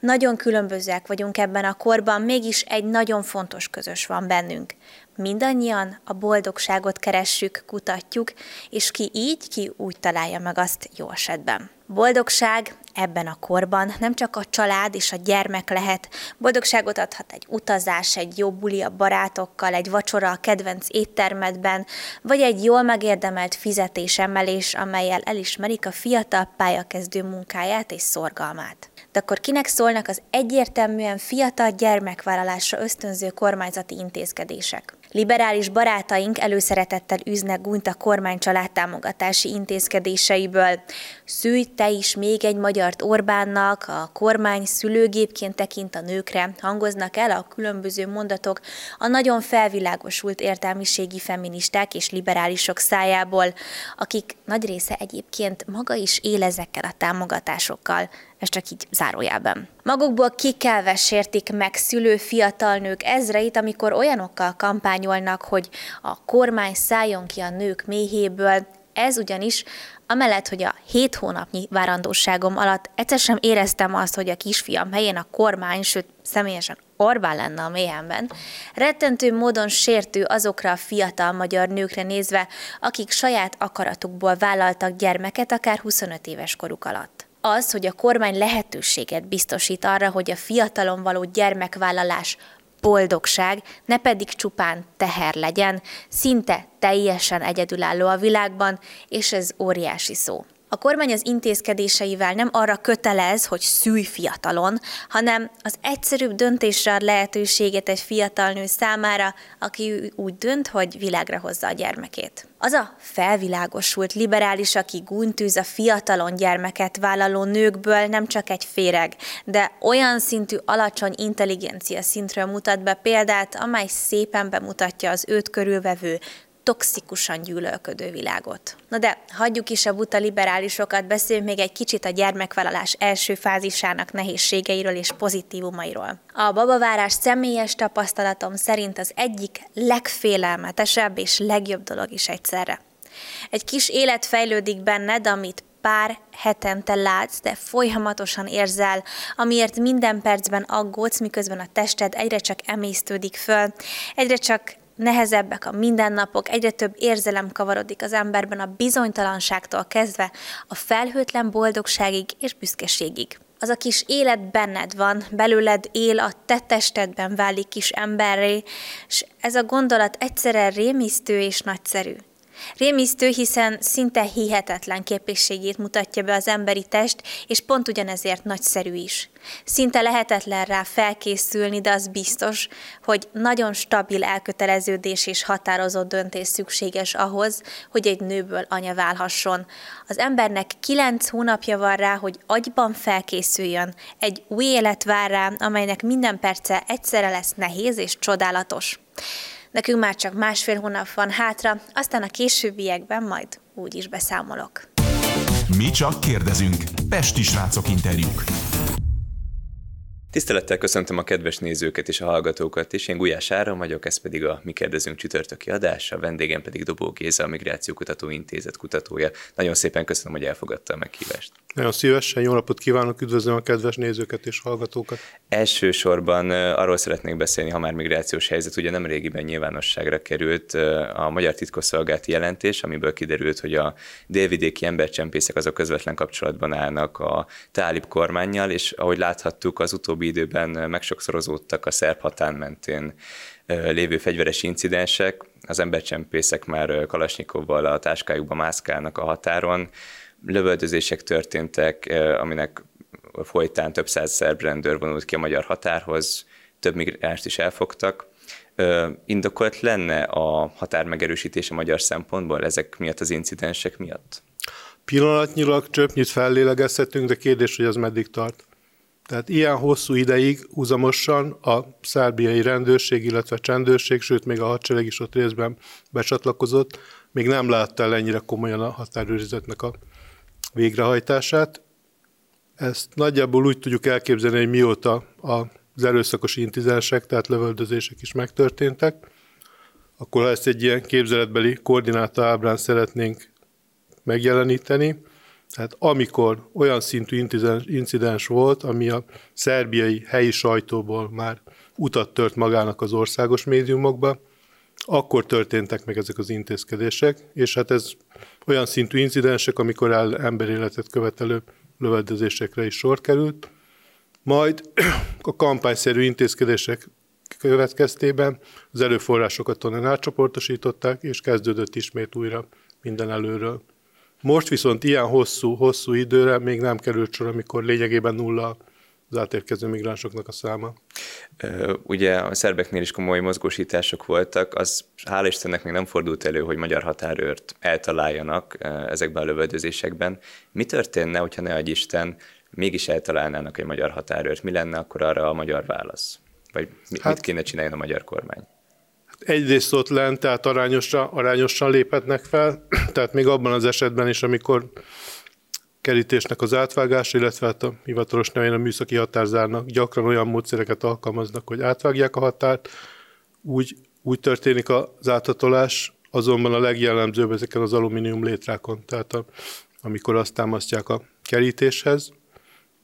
Nagyon különbözőek vagyunk ebben a korban, mégis egy nagyon fontos közös van bennünk. Mindannyian a boldogságot keressük, kutatjuk, és ki így, ki úgy találja meg azt jó esetben. Boldogság ebben a korban nem csak a család és a gyermek lehet, boldogságot adhat egy utazás, egy jó buli a barátokkal, egy vacsora a kedvenc éttermedben, vagy egy jól megérdemelt fizetésemelés, amelyel elismerik a fiatal pályakezdő munkáját és szorgalmát de akkor kinek szólnak az egyértelműen fiatal gyermekvállalásra ösztönző kormányzati intézkedések? Liberális barátaink előszeretettel üznek gunyt a kormány családtámogatási intézkedéseiből. Szülj te is még egy magyart Orbánnak, a kormány szülőgépként tekint a nőkre, hangoznak el a különböző mondatok a nagyon felvilágosult értelmiségi feministák és liberálisok szájából, akik nagy része egyébként maga is él ezekkel a támogatásokkal, ez csak így zárójában. Magukból kikelve sértik meg szülő fiatal nők ezreit, amikor olyanokkal kampányolnak, hogy a kormány szálljon ki a nők méhéből, Ez ugyanis, amellett, hogy a hét hónapnyi várandóságom alatt egyszer sem éreztem azt, hogy a kisfiam helyén a kormány, sőt személyesen Orbán lenne a mélyemben, rettentő módon sértő azokra a fiatal magyar nőkre nézve, akik saját akaratukból vállaltak gyermeket akár 25 éves koruk alatt az, hogy a kormány lehetőséget biztosít arra, hogy a fiatalon való gyermekvállalás boldogság, ne pedig csupán teher legyen, szinte teljesen egyedülálló a világban, és ez óriási szó. A kormány az intézkedéseivel nem arra kötelez, hogy szülj fiatalon, hanem az egyszerűbb döntésre ad lehetőséget egy fiatal nő számára, aki úgy dönt, hogy világra hozza a gyermekét. Az a felvilágosult liberális, aki gúnytűz a fiatalon gyermeket vállaló nőkből nem csak egy féreg, de olyan szintű alacsony intelligencia szintről mutat be példát, amely szépen bemutatja az őt körülvevő toxikusan gyűlölködő világot. Na de hagyjuk is a buta liberálisokat, beszéljünk még egy kicsit a gyermekvállalás első fázisának nehézségeiről és pozitívumairól. A babavárás személyes tapasztalatom szerint az egyik legfélelmetesebb és legjobb dolog is egyszerre. Egy kis élet fejlődik benned, amit pár hetente látsz, de folyamatosan érzel, amiért minden percben aggódsz, miközben a tested egyre csak emésztődik föl, egyre csak nehezebbek a mindennapok, egyre több érzelem kavarodik az emberben a bizonytalanságtól kezdve a felhőtlen boldogságig és büszkeségig. Az a kis élet benned van, belőled él, a te testedben válik kis emberré, és ez a gondolat egyszerre rémisztő és nagyszerű. Rémisztő, hiszen szinte hihetetlen képességét mutatja be az emberi test, és pont ugyanezért nagyszerű is. Szinte lehetetlen rá felkészülni, de az biztos, hogy nagyon stabil elköteleződés és határozott döntés szükséges ahhoz, hogy egy nőből anya válhasson. Az embernek kilenc hónapja van rá, hogy agyban felkészüljön. Egy új élet vár rá, amelynek minden perce egyszerre lesz nehéz és csodálatos. Nekünk már csak másfél hónap van hátra, aztán a későbbiekben majd úgy is beszámolok. Mi csak kérdezünk. Pesti srácok interjúk. Tisztelettel köszöntöm a kedves nézőket és a hallgatókat is. Én Gulyás Áron vagyok, ez pedig a Mi kérdezünk csütörtöki adás, a vendégem pedig Dobó Géza, a Migrációkutató Intézet kutatója. Nagyon szépen köszönöm, hogy elfogadta a meghívást. Nagyon szívesen, jó napot kívánok, üdvözlöm a kedves nézőket és hallgatókat. Elsősorban arról szeretnék beszélni, ha már migrációs helyzet, ugye nem régiben nyilvánosságra került a Magyar Titkosszolgálati jelentés, amiből kiderült, hogy a délvidéki embercsempészek azok közvetlen kapcsolatban állnak a tálib kormányjal, és ahogy láthattuk, az utóbbi időben megsokszorozódtak a szerb hatán mentén lévő fegyveres incidensek, az embercsempészek már Kalasnyikovval a táskájukba mászkálnak a határon, lövöldözések történtek, aminek folytán több száz szerb rendőr vonult ki a magyar határhoz, több migránst is elfogtak. Indokolt lenne a határ megerősítése magyar szempontból ezek miatt az incidensek miatt? Pillanatnyilag csöpnyit fellélegezhetünk, de kérdés, hogy az meddig tart. Tehát ilyen hosszú ideig uzamosan a szerbiai rendőrség, illetve csendőrség, sőt még a hadsereg is ott részben becsatlakozott, még nem látta el ennyire komolyan a határőrizetnek a végrehajtását. Ezt nagyjából úgy tudjuk elképzelni, hogy mióta az erőszakos incidensek, tehát lövöldözések is megtörténtek, akkor ha ezt egy ilyen képzeletbeli koordináta ábrán szeretnénk megjeleníteni, tehát amikor olyan szintű incidens volt, ami a szerbiai helyi sajtóból már utat tört magának az országos médiumokba, akkor történtek meg ezek az intézkedések, és hát ez olyan szintű incidensek, amikor el emberéletet követelő lövöldözésekre is sor került. Majd a kampányszerű intézkedések következtében az erőforrásokat onnan átcsoportosították, és kezdődött ismét újra minden előről. Most viszont ilyen hosszú, hosszú időre még nem került sor, amikor lényegében nulla az átérkező migránsoknak a száma. Ugye a szerbeknél is komoly mozgósítások voltak, az hál' Istennek még nem fordult elő, hogy magyar határőrt eltaláljanak ezekben a lövöldözésekben. Mi történne, hogyha ne Isten, mégis eltalálnának egy magyar határőrt? Mi lenne akkor arra a magyar válasz? Vagy mit hát, kéne csinálni a magyar kormány? Egyrészt ott lent, tehát arányosan, arányosan léphetnek fel, tehát még abban az esetben is, amikor kerítésnek az átvágás, illetve hát a hivatalos nevén a műszaki határzárnak gyakran olyan módszereket alkalmaznak, hogy átvágják a határt, úgy, úgy történik az áthatolás, azonban a legjellemzőbb ezeken az alumínium létrákon, tehát a, amikor azt támasztják a kerítéshez,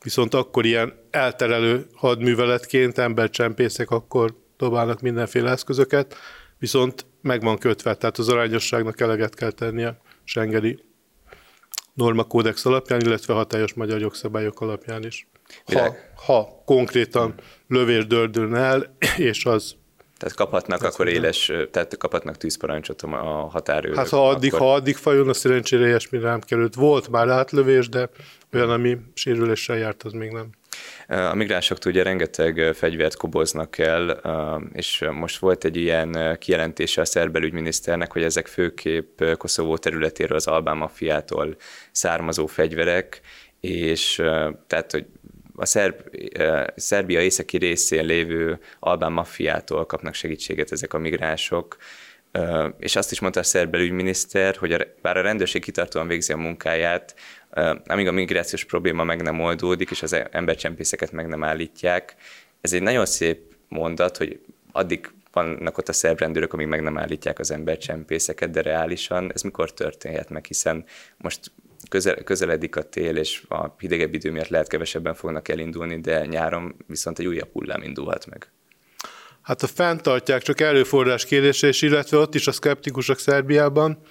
viszont akkor ilyen elterelő hadműveletként embercsempészek akkor dobálnak mindenféle eszközöket, viszont meg van kötve, tehát az arányosságnak eleget kell tennie Schengeni normakódex alapján, illetve hatályos magyar jogszabályok alapján is. Ha, ha konkrétan lövés dördülne el, és az tehát kaphatnak Tehát akkor éles, tehát kaphatnak tűzparancsot a határőrök. Hát ha addig, akkor... ha addig fajon, a szerencsére ilyesmi rám került. Volt már átlövés, de olyan, ami sérüléssel járt, az még nem. A migránsoktól ugye rengeteg fegyvert koboznak el, és most volt egy ilyen kijelentése a szerb belügyminiszternek, hogy ezek főképp Koszovó területéről az albán maffiától származó fegyverek, és tehát, hogy a Szerb, Szerbia északi részén lévő albán maffiától kapnak segítséget ezek a migránsok, és azt is mondta a szerb belügyminiszter, hogy bár a rendőrség kitartóan végzi a munkáját, amíg a migrációs probléma meg nem oldódik, és az embercsempészeket meg nem állítják, ez egy nagyon szép mondat, hogy addig vannak ott a szerb rendőrök, amíg meg nem állítják az embercsempészeket, de reálisan ez mikor történhet meg, hiszen most közel, közeledik a tél, és a hidegebb idő miatt lehet kevesebben fognak elindulni, de nyáron viszont egy újabb hullám indulhat meg. Hát a fenntartják csak erőforrás kérdése, és illetve ott is a szkeptikusok Szerbiában,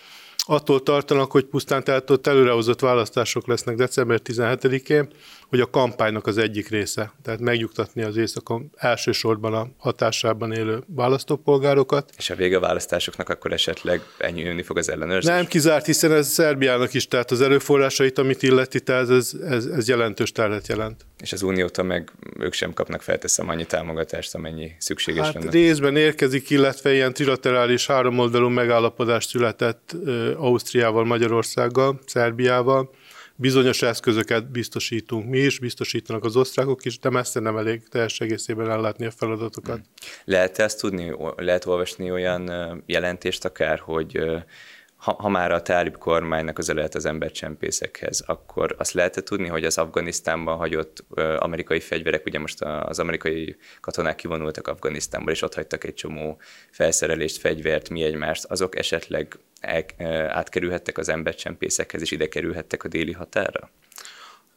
attól tartanak, hogy pusztán tehát ott előrehozott választások lesznek december 17-én, hogy a kampánynak az egyik része, tehát megnyugtatni az éjszakon elsősorban a hatásában élő választópolgárokat. És a vége a választásoknak akkor esetleg enyhülni fog az ellenőrzés? Nem kizárt, hiszen ez Szerbiának is, tehát az erőforrásait, amit illeti, tehát ez, ez, ez jelentős terhet jelent. És az Uniótól meg ők sem kapnak felteszem annyi támogatást, amennyi szükséges hát lenne. részben érkezik, illetve ilyen trilaterális háromoldalú megállapodás született Ausztriával, Magyarországgal, Szerbiával, bizonyos eszközöket biztosítunk mi is, biztosítanak az osztrákok is, de messze nem elég teljes egészében ellátni a feladatokat. Hmm. Lehet ezt tudni, lehet olvasni olyan jelentést akár, hogy ha, ha már a tálib kormánynak közel lehet az embercsempészekhez, akkor azt lehet tudni, hogy az Afganisztánban hagyott amerikai fegyverek, ugye most az amerikai katonák kivonultak Afganisztánból, és ott hagytak egy csomó felszerelést, fegyvert, mi egymást, azok esetleg el, átkerülhettek az embercsempészekhez, és ide kerülhettek a déli határra?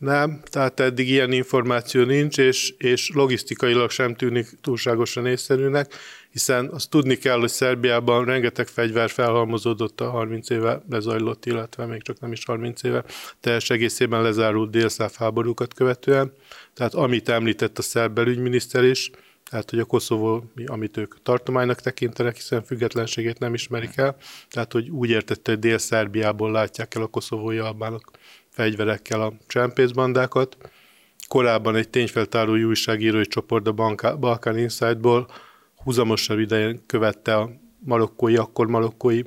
Nem, tehát eddig ilyen információ nincs, és, és logisztikailag sem tűnik túlságosan észszerűnek, hiszen azt tudni kell, hogy Szerbiában rengeteg fegyver felhalmozódott a 30 éve lezajlott, illetve még csak nem is 30 éve, teljes egészében lezárult délszáv háborúkat követően. Tehát amit említett a szerb belügyminiszter is, tehát hogy a Koszovó, amit ők tartománynak tekintenek, hiszen függetlenségét nem ismerik el, tehát hogy úgy értette, hogy Dél-Szerbiából látják el a koszovói albánok fegyverekkel a csempészbandákat. Korábban egy tényfeltáró újságírói csoport a Balkán Insight-ból húzamosabb idején követte a marokkói, akkor marokkói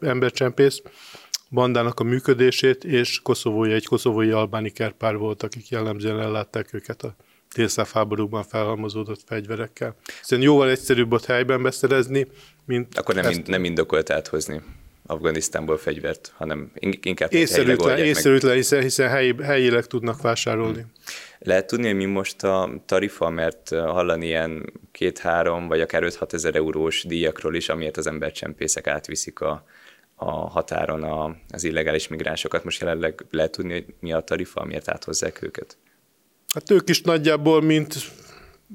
embercsempész bandának a működését, és koszovói, egy koszovói albáni kerpár volt, akik jellemzően ellátták őket a délszáv háborúban felhalmozódott fegyverekkel. Hiszen jóval egyszerűbb ott helyben beszerezni, mint... Akkor nem, ezt... nem indokolt áthozni. Afganisztánból fegyvert, hanem inkább észszerűtlen, észszerűtlen hiszen, hiszen helyi, helyileg tudnak vásárolni. Hmm. Lehet tudni, hogy mi most a tarifa, mert hallani ilyen két-három vagy akár 5-6 ezer eurós díjakról is, amiért az embercsempészek átviszik a, a határon a, az illegális migránsokat. Most jelenleg lehet tudni, hogy mi a tarifa, amiért áthozzák őket? Hát ők is nagyjából, mint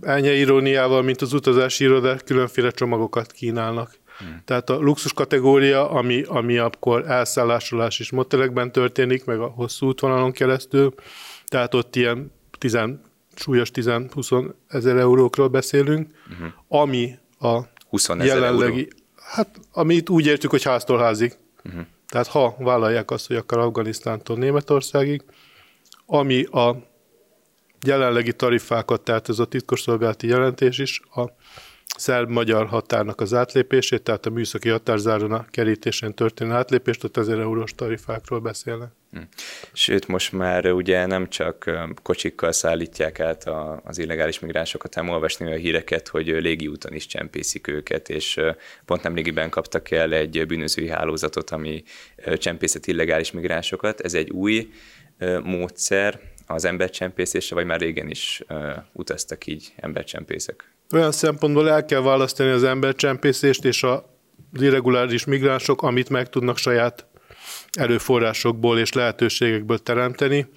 elnye iróniával, mint az utazási irodák, különféle csomagokat kínálnak. Hmm. Tehát a luxus kategória, ami, ami akkor elszállásolás is motelekben történik, meg a hosszú útvonalon keresztül, tehát ott ilyen 10, súlyos 10-20 ezer eurókról beszélünk, uh-huh. ami a 20 jelenlegi, euró? hát amit úgy értjük, hogy háztól házig. Uh-huh. Tehát ha vállalják azt, hogy akar Afganisztántól Németországig, ami a jelenlegi tarifákat, tehát ez a titkosszolgálati jelentés is, a szerb-magyar határnak az átlépését, tehát a műszaki határzáron a kerítésen történő átlépést, ott 1000 eurós tarifákról beszélnek. Hm. Sőt, most már ugye nem csak kocsikkal szállítják át az illegális migránsokat, hanem olvasni a híreket, hogy légiúton is csempészik őket, és pont nemrégiben kaptak el egy bűnözői hálózatot, ami csempészet illegális migránsokat. Ez egy új módszer az embercsempészésre, vagy már régen is utaztak így embercsempészek? Olyan szempontból el kell választani az embercsempészést és a irreguláris migránsok, amit meg tudnak saját erőforrásokból és lehetőségekből teremteni.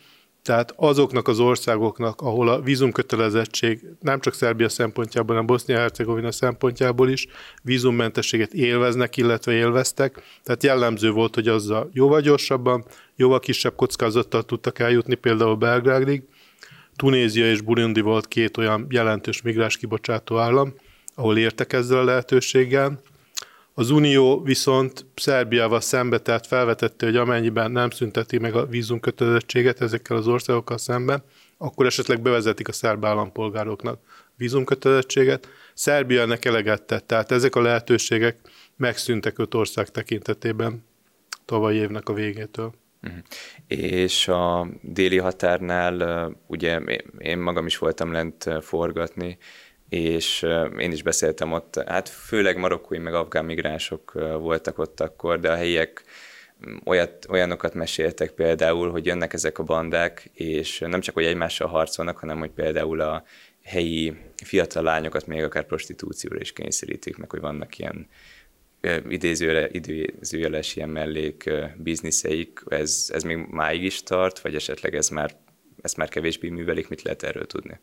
Tehát azoknak az országoknak, ahol a vízumkötelezettség nem csak Szerbia szempontjából, hanem Bosznia-Hercegovina szempontjából is vízummentességet élveznek, illetve élveztek. Tehát jellemző volt, hogy azzal jóval gyorsabban, jóval kisebb kockázattal tudtak eljutni, például Belgrádig. Tunézia és Burundi volt két olyan jelentős migráns kibocsátó állam, ahol értek ezzel a lehetőséggel. Az Unió viszont Szerbiával szembe, tehát felvetette, hogy amennyiben nem szünteti meg a vízumkötelezettséget ezekkel az országokkal szemben, akkor esetleg bevezetik a szerb állampolgároknak vízumkötelezettséget. Szerbia ennek eleget tett, tehát ezek a lehetőségek megszűntek öt ország tekintetében tavalyi évnek a végétől. Uh-huh. És a déli határnál, ugye én magam is voltam lent forgatni, és én is beszéltem ott, hát főleg marokkói meg afgán migránsok voltak ott akkor, de a helyiek olyat, olyanokat meséltek például, hogy jönnek ezek a bandák, és nem csak, hogy egymással harcolnak, hanem hogy például a helyi fiatal lányokat még akár prostitúcióra is kényszerítik, meg hogy vannak ilyen idézőre, idézőjeles ilyen mellék bizniszeik, ez, ez még máig is tart, vagy esetleg ez már, ezt már kevésbé művelik, mit lehet erről tudni?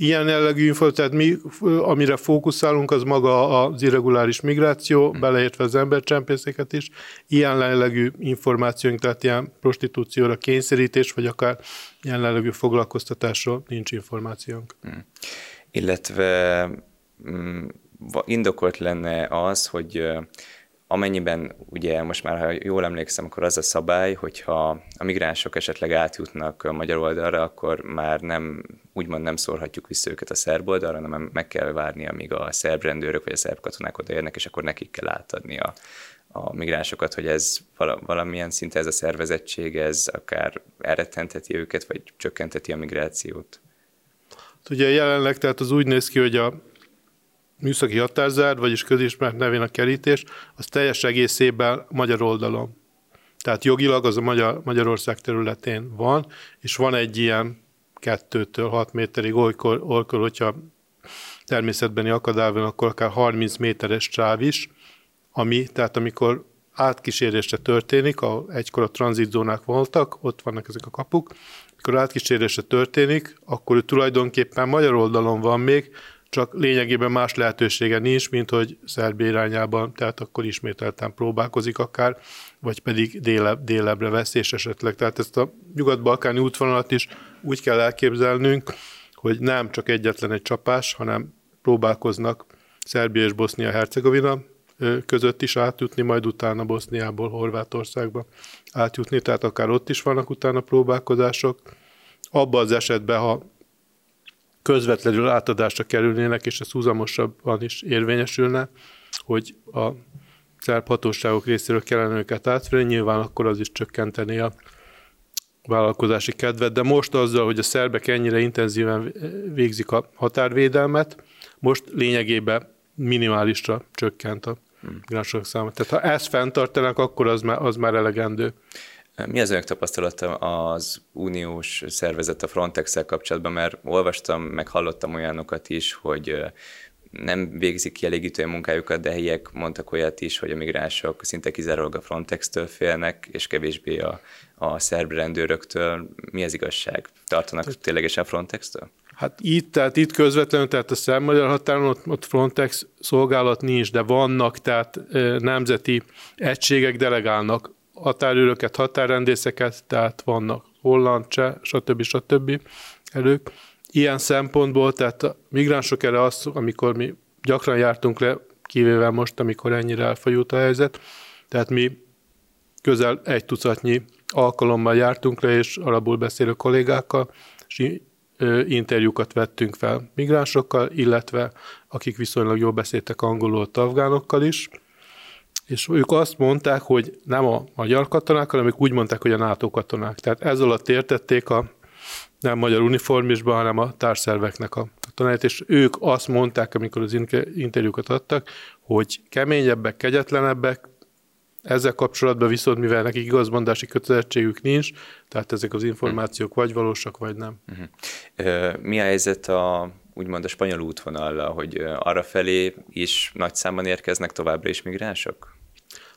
Ilyen jellegű info, tehát mi, amire fókuszálunk, az maga az irreguláris migráció, hmm. beleértve az embercsempészeket is. Ilyen jellegű információink, tehát ilyen prostitúcióra kényszerítés, vagy akár ilyen jellegű foglalkoztatásról nincs információnk. Hmm. Illetve mm, indokolt lenne az, hogy amennyiben ugye most már, ha jól emlékszem, akkor az a szabály, hogyha a migránsok esetleg átjutnak a magyar oldalra, akkor már nem, úgymond nem szórhatjuk vissza őket a szerb oldalra, hanem meg kell várni, amíg a szerb rendőrök vagy a szerb katonák odaérnek, és akkor nekik kell átadni a, a migránsokat, hogy ez valamilyen szinte ez a szervezettség, ez akár elrettenteti őket, vagy csökkenteti a migrációt. Ugye jelenleg tehát az úgy néz ki, hogy a műszaki határzár, vagyis közismert nevén a kerítés, az teljes egészében magyar oldalon. Tehát jogilag az a Magyar, Magyarország területén van, és van egy ilyen kettőtől 6 méterig, olykor, olykor hogyha természetbeni akadály van, akkor akár 30 méteres csáv is, ami, tehát amikor átkísérésre történik, ahol egykor a tranzitzónák voltak, ott vannak ezek a kapuk, amikor átkísérésre történik, akkor ő tulajdonképpen magyar oldalon van még, csak lényegében más lehetősége nincs, mint hogy Szerbia irányában, tehát akkor ismételten próbálkozik akár, vagy pedig délebb, délebbre vesz, esetleg. Tehát ezt a nyugat-balkáni útvonalat is úgy kell elképzelnünk, hogy nem csak egyetlen egy csapás, hanem próbálkoznak Szerbia és Bosznia-Hercegovina között is átjutni, majd utána Boszniából Horvátországba átjutni, tehát akár ott is vannak utána próbálkozások. Abban az esetben, ha közvetlenül átadásra kerülnének, és ez húzamosabban is érvényesülne, hogy a szerb hatóságok részéről kellene őket átvenni, nyilván akkor az is csökkenteni a vállalkozási kedvet, de most azzal, hogy a szerbek ennyire intenzíven végzik a határvédelmet, most lényegében minimálisra csökkent a migránsok száma. Tehát ha ezt fenntartanak, akkor az már, az már elegendő. Mi az önök tapasztalata az uniós szervezet a frontex kapcsolatban, mert olvastam, meg hallottam olyanokat is, hogy nem végzik kielégítően munkájukat, de helyiek mondtak olyat is, hogy a migránsok szinte kizárólag a Frontex-től félnek, és kevésbé a, a szerb rendőröktől. Mi az igazság? Tartanak ténylegesen Frontex-től? Hát itt, tehát itt közvetlenül, tehát a szerb-magyar határon ott, ott Frontex szolgálat nincs, de vannak, tehát nemzeti egységek delegálnak határőröket, határrendészeket, tehát vannak holland, cseh, stb. stb. elők. Ilyen szempontból, tehát a migránsok erre az, amikor mi gyakran jártunk le, kivéve most, amikor ennyire elfajult a helyzet, tehát mi közel egy tucatnyi alkalommal jártunk le, és arabul beszélő kollégákkal, és interjúkat vettünk fel migránsokkal, illetve akik viszonylag jól beszéltek angolul, afgánokkal is, és ők azt mondták, hogy nem a magyar katonák, hanem ők úgy mondták, hogy a NATO katonák. Tehát ez alatt értették a nem magyar uniformisban, hanem a társzerveknek a katonáit, és ők azt mondták, amikor az interjúkat adtak, hogy keményebbek, kegyetlenebbek, ezzel kapcsolatban viszont, mivel nekik igazmondási kötelezettségük nincs, tehát ezek az információk vagy valósak, vagy nem. Uh-huh. Mi a helyzet a úgymond a spanyol útvonallal, hogy arra felé is nagy számban érkeznek továbbra is migránsok?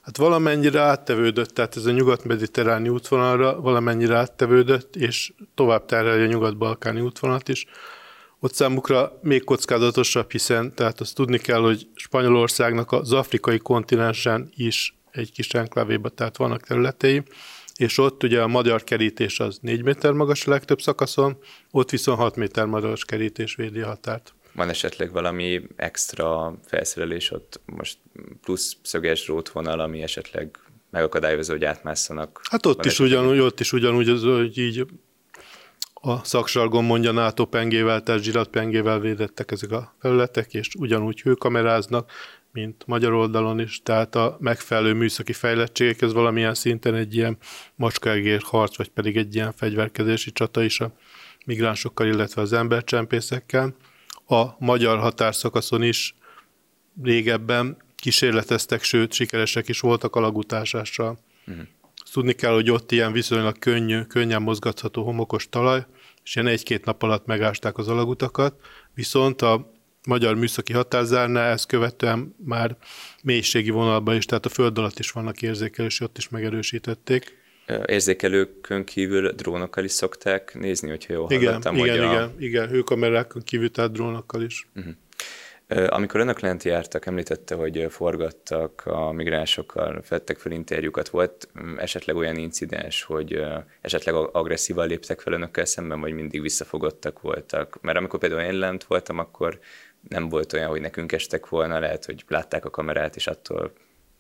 Hát valamennyire áttevődött, tehát ez a nyugat-mediterráni útvonalra valamennyire áttevődött, és tovább terhelje a nyugat-balkáni útvonalat is. Ott számukra még kockázatosabb, hiszen tehát azt tudni kell, hogy Spanyolországnak az afrikai kontinensen is egy kis enklávéba, tehát vannak területei, és ott ugye a magyar kerítés az 4 méter magas a legtöbb szakaszon, ott viszont 6 méter magas kerítés védi a határt. Van esetleg valami extra felszerelés ott, most plusz szöges rótvonal, ami esetleg megakadályozza, hogy átmásszanak? Hát ott is ugyanúgy, ott is ugyanúgy, az, hogy így a szaksargon mondja NATO pengével, tehát zsiratpengével védettek ezek a felületek, és ugyanúgy hőkameráznak, mint magyar oldalon is, tehát a megfelelő műszaki fejlettségekhez valamilyen szinten egy ilyen macskaegér harc, vagy pedig egy ilyen fegyverkezési csata is a migránsokkal, illetve az embercsempészekkel. A magyar határszakaszon is régebben kísérleteztek, sőt, sikeresek is voltak alagutásással. Uh-huh. Tudni kell, hogy ott ilyen viszonylag könnyű, könnyen mozgatható homokos talaj, és ilyen egy-két nap alatt megásták az alagutakat, viszont a magyar műszaki határzárnál ezt követően már mélységi vonalban is, tehát a föld alatt is vannak érzékelés, ott is megerősítették. Érzékelőkön kívül drónokkal is szokták nézni, hogyha jól igen, hallottam. Igen, hogy igen, a... igen, hőkamerákon kívül, tehát drónokkal is. Uh-huh. Amikor önök lent jártak, említette, hogy forgattak a migránsokkal, fettek fel interjúkat. Volt mm, esetleg olyan incidens, hogy esetleg agresszívan léptek fel önökkel szemben, vagy mindig visszafogottak voltak? Mert amikor például én lent voltam, akkor nem volt olyan, hogy nekünk estek volna, lehet, hogy látták a kamerát, és attól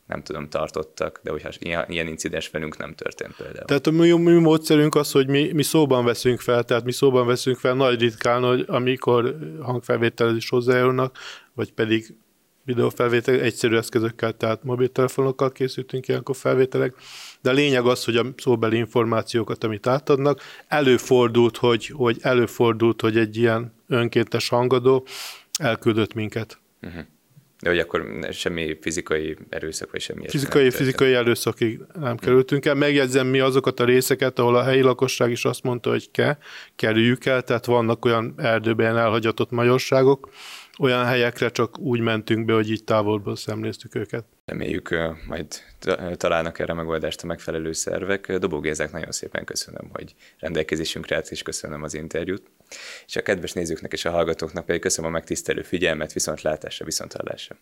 nem tudom, tartottak, de hogyha ilyen, ilyen incidens velünk nem történt például. Tehát a mi, mi módszerünk az, hogy mi, mi szóban veszünk fel, tehát mi szóban veszünk fel nagy ritkán, hogy amikor hangfelvételhez is hozzájárulnak, vagy pedig videófelvétel egyszerű eszközökkel, tehát mobiltelefonokkal készültünk ilyenkor felvételek, de a lényeg az, hogy a szóbeli információkat, amit átadnak, előfordult, hogy, hogy előfordult, hogy egy ilyen önkéntes hangadó elküldött minket. Uh-huh. De hogy akkor semmi fizikai erőszak, vagy semmi Fizikai, fizikai erőszakig nem kerültünk el. Megjegyzem mi azokat a részeket, ahol a helyi lakosság is azt mondta, hogy ke, kerüljük el, tehát vannak olyan erdőben elhagyatott majorságok, olyan helyekre csak úgy mentünk be, hogy így távolból szemléztük őket. Reméljük, majd találnak erre megoldást a megfelelő szervek. Dobó Gézák, nagyon szépen köszönöm, hogy rendelkezésünkre állt, és köszönöm az interjút. És a kedves nézőknek és a hallgatóknak pedig köszönöm a megtisztelő figyelmet, viszontlátásra, viszonthallásra.